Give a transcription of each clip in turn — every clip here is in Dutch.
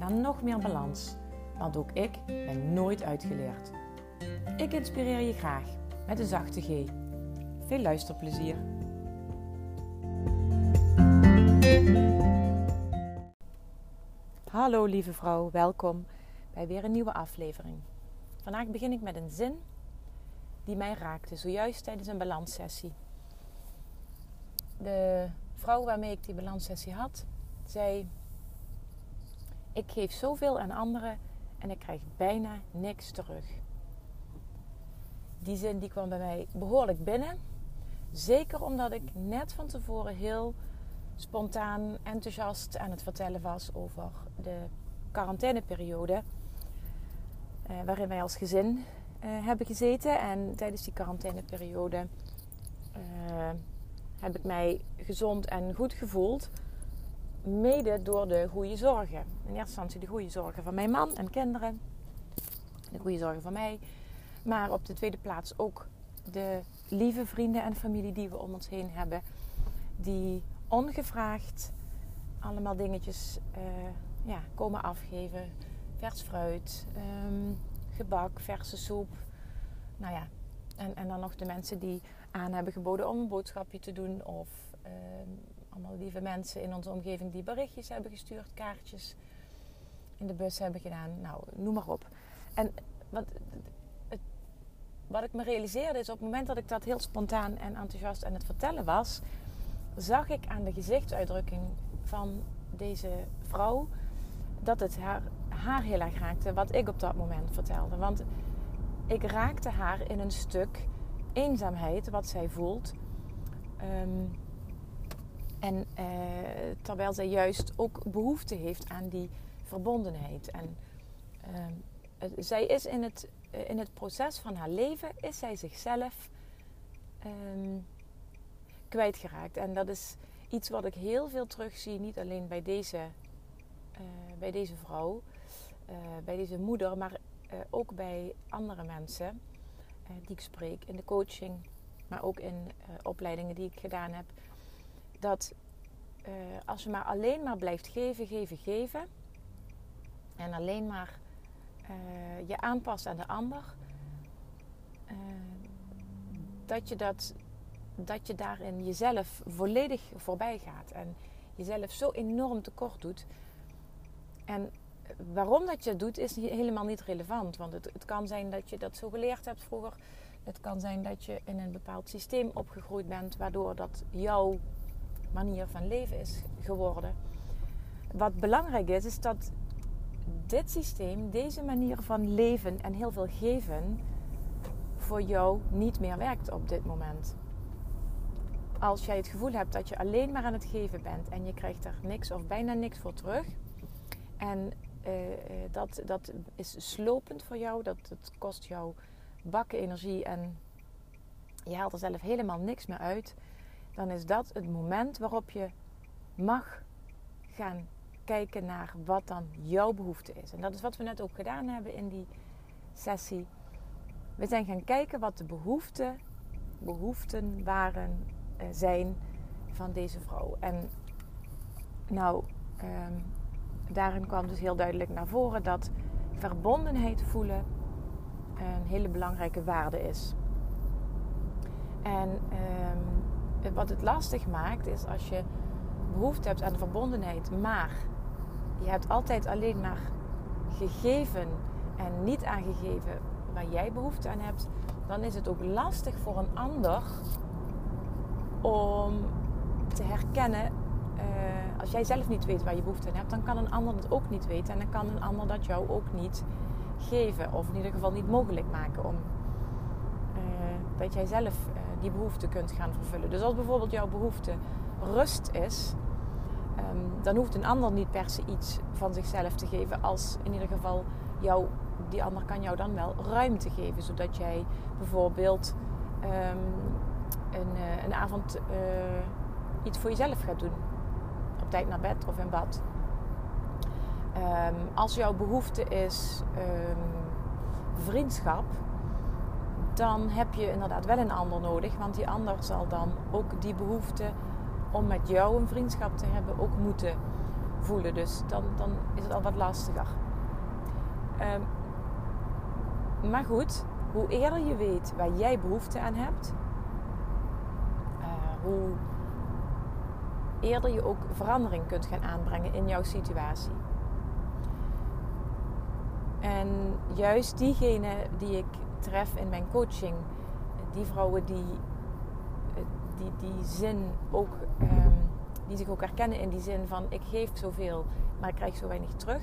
naar nog meer balans. Want ook ik ben nooit uitgeleerd. Ik inspireer je graag met een zachte G. Veel luisterplezier. Hallo lieve vrouw, welkom bij weer een nieuwe aflevering. Vandaag begin ik met een zin die mij raakte, zojuist tijdens een balanssessie. De vrouw waarmee ik die balanssessie had, zei: Ik geef zoveel aan anderen en ik krijg bijna niks terug. Die zin die kwam bij mij behoorlijk binnen. Zeker omdat ik net van tevoren heel spontaan enthousiast aan het vertellen was over de quarantaineperiode. Uh, waarin wij als gezin uh, hebben gezeten. En tijdens die quarantaineperiode uh, heb ik mij gezond en goed gevoeld. Mede door de goede zorgen. In eerste instantie de goede zorgen van mijn man en kinderen. De goede zorgen van mij. Maar op de tweede plaats ook de lieve vrienden en familie die we om ons heen hebben. Die ongevraagd allemaal dingetjes uh, ja, komen afgeven. Vers fruit, um, gebak, verse soep. Nou ja, en, en dan nog de mensen die aan hebben geboden om een boodschapje te doen. Of uh, allemaal lieve mensen in onze omgeving die berichtjes hebben gestuurd, kaartjes in de bus hebben gedaan. Nou, noem maar op. En wat, het, wat ik me realiseerde is op het moment dat ik dat heel spontaan en enthousiast aan het vertellen was, zag ik aan de gezichtsuitdrukking van deze vrouw dat het haar, haar heel erg raakte wat ik op dat moment vertelde. Want ik raakte haar in een stuk eenzaamheid wat zij voelt. Um, en uh, terwijl zij juist ook behoefte heeft aan die verbondenheid. En uh, zij is in het, uh, in het proces van haar leven, is zij zichzelf um, kwijtgeraakt. En dat is iets wat ik heel veel terugzie, niet alleen bij deze, bij deze vrouw, bij deze moeder, maar ook bij andere mensen die ik spreek in de coaching, maar ook in opleidingen die ik gedaan heb dat uh, als je maar alleen maar blijft geven, geven, geven. En alleen maar uh, je aanpast aan de ander. Uh, dat, je dat, dat je daarin jezelf volledig voorbij gaat. En jezelf zo enorm tekort doet. En waarom dat je het doet is helemaal niet relevant. Want het, het kan zijn dat je dat zo geleerd hebt vroeger. Het kan zijn dat je in een bepaald systeem opgegroeid bent. Waardoor dat jouw manier van leven is geworden. Wat belangrijk is, is dat dit systeem, deze manier van leven en heel veel geven, voor jou niet meer werkt op dit moment. Als jij het gevoel hebt dat je alleen maar aan het geven bent en je krijgt er niks of bijna niks voor terug. En uh, dat, dat is slopend voor jou, dat, dat kost jou bakken energie en je haalt er zelf helemaal niks meer uit dan is dat het moment waarop je mag gaan kijken naar wat dan jouw behoefte is. En dat is wat we net ook gedaan hebben in die sessie. We zijn gaan kijken wat de behoeften, behoeften waren, uh, zijn van deze vrouw. En nou, um, daarin kwam dus heel duidelijk naar voren dat verbondenheid voelen een hele belangrijke waarde is. En um, wat het lastig maakt is als je behoefte hebt aan verbondenheid, maar je hebt altijd alleen maar gegeven en niet aangegeven waar jij behoefte aan hebt, dan is het ook lastig voor een ander om te herkennen. Uh, als jij zelf niet weet waar je behoefte aan hebt, dan kan een ander dat ook niet weten. En dan kan een ander dat jou ook niet geven. Of in ieder geval niet mogelijk maken om uh, dat jij zelf die behoefte kunt gaan vervullen. Dus als bijvoorbeeld jouw behoefte rust is, ehm, dan hoeft een ander niet per se iets van zichzelf te geven. Als in ieder geval jou, die ander kan jou dan wel ruimte geven. Zodat jij bijvoorbeeld ehm, een, uh, een, avond uh, iets voor jezelf gaat doen. Op tijd naar bed of in bad. Um, als jouw behoefte is vriendschap, dan heb je inderdaad wel een ander nodig. Want die ander zal dan ook die behoefte om met jou een vriendschap te hebben ook moeten voelen. Dus dan, dan is het al wat lastiger. Um, maar goed, hoe eerder je weet waar jij behoefte aan hebt, uh, hoe eerder je ook verandering kunt gaan aanbrengen in jouw situatie. En juist diegene die ik tref in mijn coaching, die vrouwen die die, die zin ook, um, die zich ook herkennen in die zin van ik geef zoveel, maar ik krijg zo weinig terug.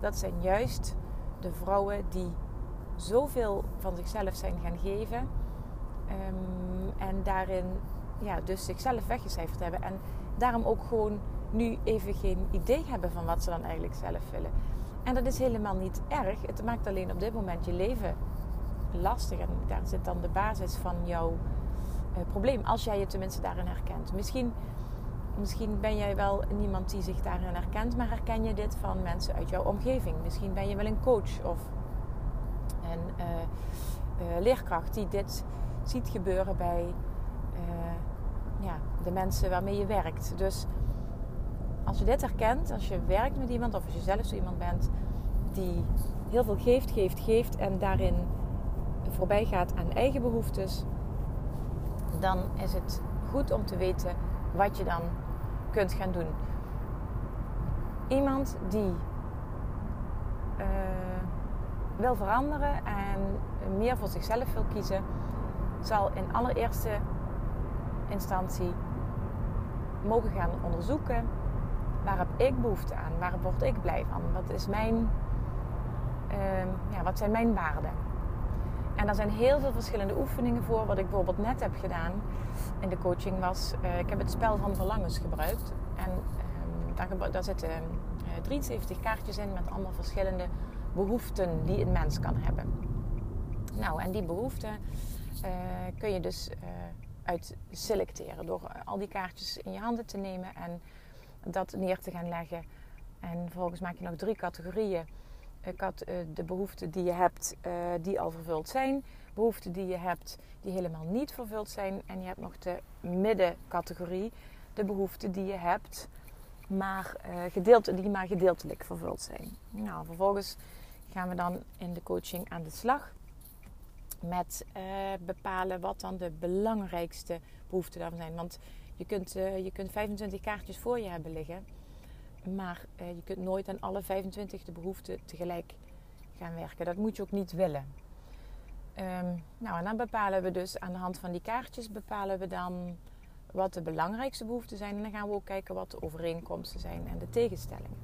Dat zijn juist de vrouwen die zoveel van zichzelf zijn gaan geven. Um, en daarin ja, dus zichzelf weggecijferd hebben. En daarom ook gewoon nu even geen idee hebben van wat ze dan eigenlijk zelf willen. En dat is helemaal niet erg. Het maakt alleen op dit moment je leven lastig. En daar zit dan de basis van jouw uh, probleem. Als jij je tenminste daarin herkent. Misschien, misschien ben jij wel niemand die zich daarin herkent, maar herken je dit van mensen uit jouw omgeving. Misschien ben je wel een coach of een uh, uh, leerkracht die dit ziet gebeuren bij ja, de mensen waarmee je werkt. Dus als je dit herkent, als je werkt met iemand of als je zelf zo iemand bent die heel veel geeft, geeft, geeft en daarin voorbij gaat aan eigen behoeftes, dan is het goed om te weten wat je dan kunt gaan doen. Iemand die uh, wil veranderen en meer voor zichzelf wil kiezen, zal in allereerste instantie mogen gaan onderzoeken waar heb ik behoefte aan, waar word ik blij van, wat is mijn, uh, ja, wat zijn mijn waarden. En daar zijn heel veel verschillende oefeningen voor. Wat ik bijvoorbeeld net heb gedaan in de coaching was... Uh, ik heb het spel van verlangens gebruikt. En um, daar, zitten uh, eh, 73 kaartjes in met allemaal verschillende behoeften die een mens kan hebben. Nou, en die behoeften uh, kun je dus uit selecteren. Door al die kaartjes in je handen te nemen en dat neer te gaan leggen. En vervolgens maak je nog drie categorieën ik had uh, de behoeften die je hebt, uh, die al vervuld zijn. Behoeften die je hebt, die helemaal niet vervuld zijn. En je hebt nog de middencategorie. De behoeften die je hebt, maar, uh, gedeelt, die maar gedeeltelijk vervuld zijn. Nou, vervolgens gaan we dan in de coaching aan de slag. Met bepalen wat dan de belangrijkste behoeften daarvan zijn. Want je kunt, je kunt 25 kaartjes voor je hebben liggen. Maar eh, je kunt nooit aan alle 25 de behoeften tegelijk gaan werken. Dat moet je ook niet willen. Um, nou, en dan bepalen we dus aan de hand van die kaartjes bepalen we dan wat de belangrijkste behoeften zijn. En dan gaan we ook kijken wat de overeenkomsten zijn en de tegenstellingen.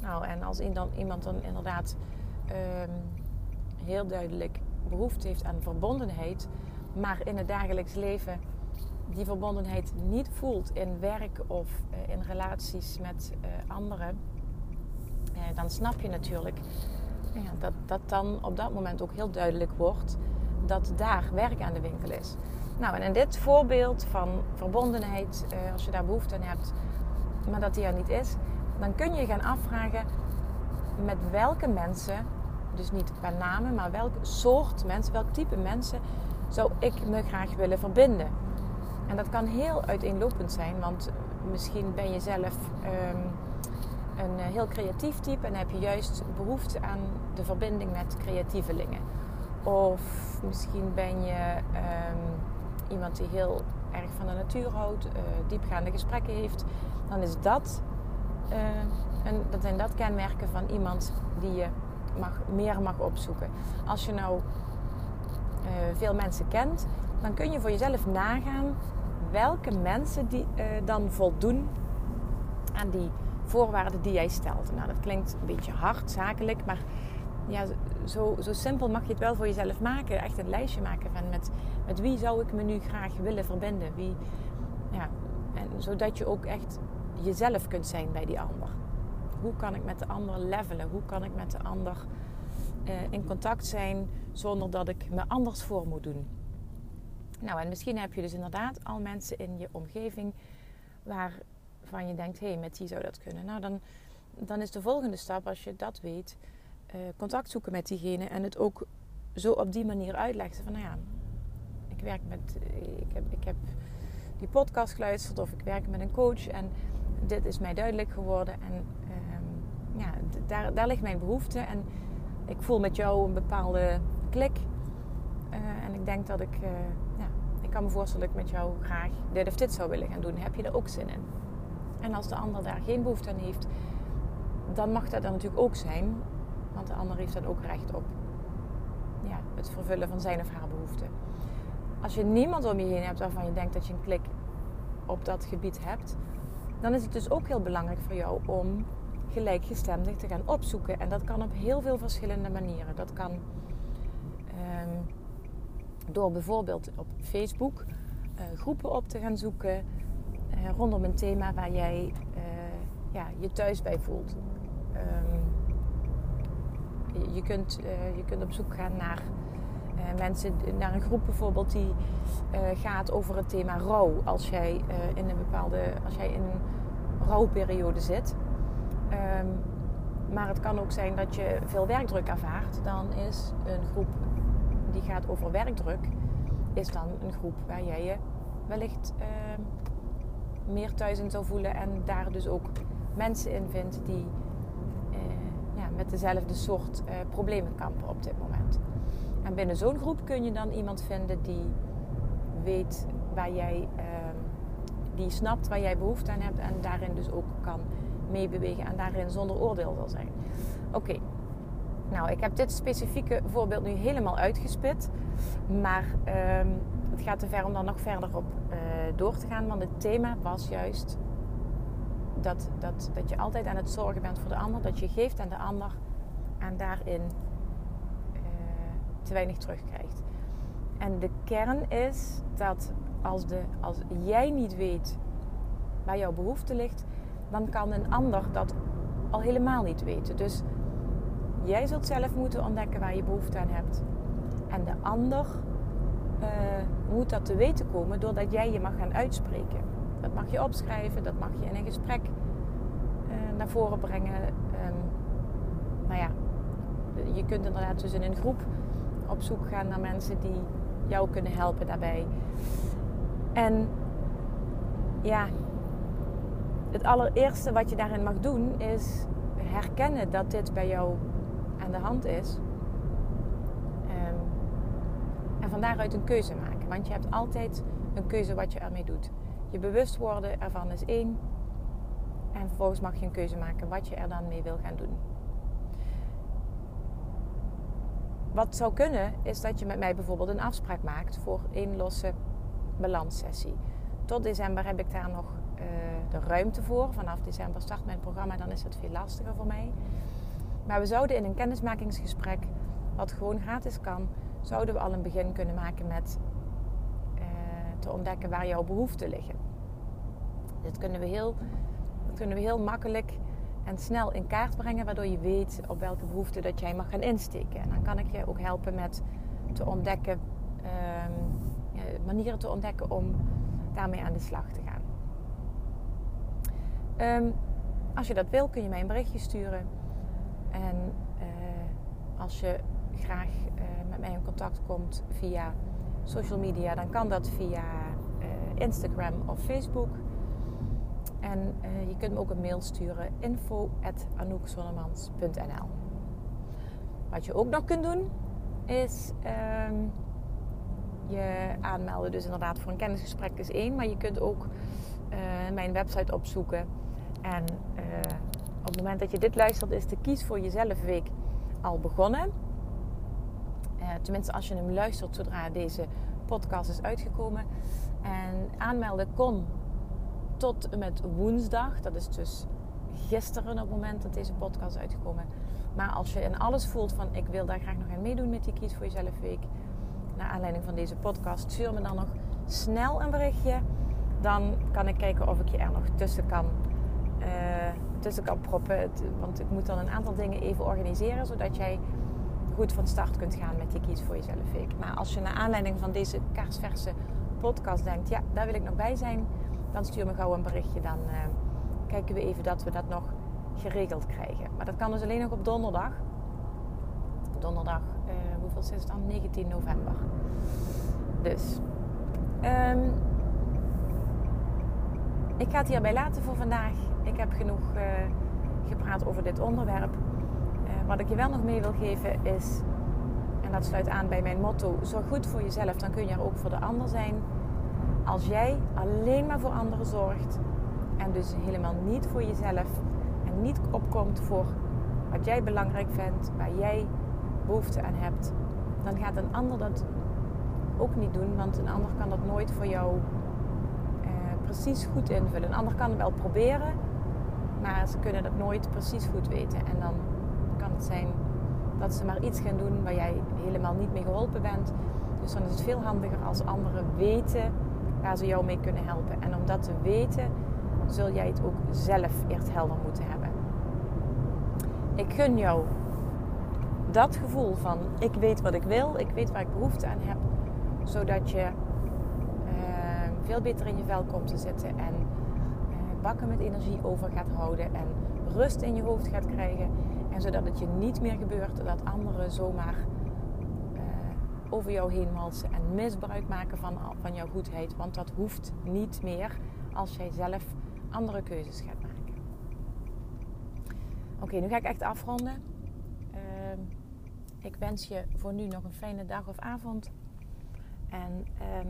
Nou, en als iemand dan inderdaad um, heel duidelijk behoefte heeft aan verbondenheid, maar in het dagelijks leven die verbondenheid niet voelt in werk of uh, in relaties met uh, anderen, uh, dan snap je natuurlijk dat, dat dan op dat moment ook heel duidelijk wordt dat daar werk aan de winkel is. Nou, en in dit voorbeeld van verbondenheid, als je daar behoefte aan hebt, maar dat die er niet is, dan kun je gaan afvragen met welke mensen, dus niet per namen, maar welk soort mensen, welk type mensen zou ik me graag willen verbinden. En dat kan heel uiteenlopend zijn, want misschien ben je zelf um, een eh, heel creatief type en heb je juist behoefte aan de verbinding met creatievelingen. Of misschien ben je um, iemand die heel erg van de natuur houdt, uh, diepgaande gesprekken heeft. Dan is dat, uh, en dat zijn dat kenmerken van iemand die je mag, meer mag opzoeken. Als je nou veel mensen kent, dan kun je voor jezelf nagaan welke mensen die uh, dan voldoen aan die voorwaarden die jij stelt. Nou, dat klinkt een beetje hard, zakelijk, maar ja, zo, zo simpel mag je het wel voor jezelf maken. Echt een lijstje maken van met, met wie zou ik me nu graag willen verbinden. Wie, ja, en zodat je ook echt jezelf kunt zijn bij die ander. Hoe kan ik met de ander levelen? Hoe kan ik met de ander uh, in contact zijn zonder dat ik me anders voor moet doen? Nou, en misschien heb je dus inderdaad al mensen in je omgeving waarvan je denkt: hé, hey, met die zou dat kunnen. Nou, dan, dan is de volgende stap, als je dat weet, uh, contact zoeken met diegene en het ook zo op die manier uitleggen. Van nou ja, ik werk met, ik heb, ik heb die podcast geluisterd of ik werk met een coach en dit is mij duidelijk geworden. En ehm, ja, daar, daar ligt mijn behoefte. En ik voel met jou een bepaalde klik. Uh, en ik denk dat ik, ik kan me voorstellen dat ik met jou graag dit of dit zou willen gaan doen. Heb je er ook zin in? En als de ander daar geen behoefte aan heeft, dan mag dat dan natuurlijk ook zijn. Want de ander heeft dan ook recht op ja, het vervullen van zijn of haar behoeften. Als je niemand om je heen hebt waarvan je denkt dat je een klik op dat gebied hebt, dan is het dus ook heel belangrijk voor jou om gelijkgestemden te gaan opzoeken. En dat kan op heel veel verschillende manieren. Dat kan um, door bijvoorbeeld op Facebook uh, groepen op te gaan zoeken uh, rondom een thema waar jij uh, ja, je thuis bij voelt. Um, je, kunt, je kunt op zoek gaan naar mensen, naar een groep bijvoorbeeld die gaat over het thema rouw. Als jij in een bepaalde, als jij in een rouwperiode zit. Um, maar het kan ook zijn dat je veel werkdruk ervaart. Dan is een groep die gaat over werkdruk, is dan een groep waar jij je wellicht uh, meer thuis in zou voelen. En daar dus ook mensen in vindt die uh, ja, met dezelfde soort uh, problemen kampen op dit moment. En binnen zo'n groep kun je dan iemand vinden die weet waar jij ehm, die snapt waar jij behoefte aan hebt en daarin dus ook kan meebewegen en daarin zonder oordeel zal zijn. Oké, nou ik heb dit specifieke voorbeeld nu helemaal uitgespit, maar um, het gaat te ver om dan nog verder op uh, door te gaan, want het thema was juist dat, dat, dat je altijd aan het zorgen bent voor de ander, dat je geeft aan de ander en daarin uh, te weinig terugkrijgt. En de kern is dat als, de, als jij niet weet waar jouw behoefte ligt, dan kan een ander dat al helemaal niet weten. Dus jij zult zelf moeten ontdekken waar je behoefte aan hebt. En de ander uh, moet dat te weten komen doordat jij je mag gaan uitspreken. Dat mag je opschrijven, dat mag je in een gesprek uh, naar voren brengen. Um, nou ja, je kunt inderdaad dus in een groep op zoek gaan naar mensen die jou kunnen helpen daarbij. En ja, het allereerste wat je daarin mag doen is herkennen dat dit bij jou aan de hand is. Um, en van daaruit een keuze maken. Want je hebt altijd een keuze wat je ermee doet. Je bewust worden ervan is één. En vervolgens mag je een keuze maken wat je er dan mee wil gaan doen. Wat zou kunnen is dat je met mij bijvoorbeeld een afspraak maakt voor één losse balanssessie. Tot december heb ik daar nog uh, de ruimte voor. Vanaf december start mijn programma, dan is het veel lastiger voor mij. Maar we zouden in een kennismakingsgesprek, wat gewoon gratis kan, zouden we al een begin kunnen maken met uh, te ontdekken waar jouw behoeften liggen. Dit kunnen we heel, dat kunnen we heel makkelijk en snel in kaart brengen, waardoor je weet op welke behoeften dat jij mag gaan insteken. En dan kan ik je ook helpen met te ontdekken. Um, manieren te ontdekken om daarmee aan de slag te gaan. Um, als je dat wil, kun je mij een berichtje sturen. En uh, als je graag uh, met mij in contact komt via social media, dan kan dat via uh, Instagram of Facebook. En je kunt me ook een mail sturen: info.anoukzonnemans.nl Wat je ook nog kunt doen, is um, je aanmelden. Dus inderdaad voor een kennisgesprek is één. Maar je kunt ook mijn website opzoeken. En het moment dat je dit luistert is de Kies voor Jezelf week al begonnen. Uh, tenminste als je hem luistert zodra deze podcast is uitgekomen. En aanmelden kon tot en met woensdag. Dat is dus gisteren op het moment dat deze podcast is uitgekomen. Maar als je in alles voelt van ik wil daar graag nog aan meedoen met die Kies voor Jezelf week naar aanleiding van deze podcast, stuur me dan nog snel een berichtje. Dan kan ik kijken of ik je er nog tussen kan tussen kan proppen. Want ik moet dan een aantal dingen even organiseren, zodat jij goed van start kunt gaan met die Kies voor Jezelf week. Maar als je naar aanleiding van deze kaarsverse podcast denkt, ja, daar wil ik nog bij zijn, dan stuur me gauw een berichtje. Dan uh, kijken we even dat we dat nog geregeld krijgen. Maar dat kan dus alleen nog op donderdag. Donderdag, uh, hoeveel is het dan? 19 november. Dus. Um, ik ga het hierbij laten voor vandaag. Ik heb genoeg uh, gepraat over dit onderwerp. Uh, wat ik je wel nog mee wil geven is, en dat sluit aan bij mijn motto: zorg goed voor jezelf, dan kun je er ook voor de ander zijn. Als jij alleen maar voor anderen zorgt en dus helemaal niet voor jezelf en niet opkomt voor wat jij belangrijk vindt, waar jij behoefte aan hebt, dan gaat een ander dat ook niet doen, want een ander kan dat nooit voor jou eh, precies goed invullen. Een ander kan het wel proberen, maar ze kunnen dat nooit precies goed weten. En dan kan het zijn dat ze maar iets gaan doen waar jij helemaal niet mee geholpen bent. Dus dan is het veel handiger als anderen weten waar ze jou mee kunnen helpen. En om dat te weten, zul jij het ook zelf eerst helder moeten hebben. Ik gun jou dat gevoel van ik weet wat ik wil, ik weet waar ik behoefte aan heb, zodat je veel beter in je vel komt te zitten en uh, bakken met energie over gaat houden en rust in je hoofd gaat krijgen. En zodat het je niet meer gebeurt dat anderen zomaar uh, over jou heen walsen en misbruik maken van, van jouw goedheid. Want dat hoeft niet meer als jij zelf andere keuzes gaat maken. Oké, nu ga ik echt afronden. Ehm, ik wens je voor nu nog een fijne dag of avond. En ehm,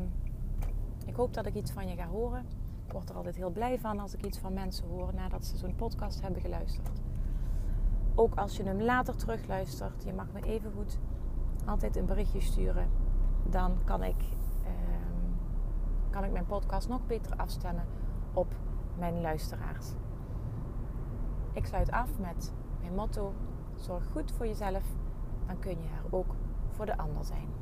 ik hoop dat ik iets van je ga horen. Ik word er altijd heel blij van als ik iets van mensen hoor nadat ze zo'n podcast hebben geluisterd. Ook als je hem later terugluistert, je mag me even goed altijd een berichtje sturen. Dan kan ik, ehm, kan ik mijn podcast nog beter afstemmen op mijn luisteraars. Ik sluit af met mijn motto: zorg goed voor jezelf, dan kun je er ook voor de ander zijn.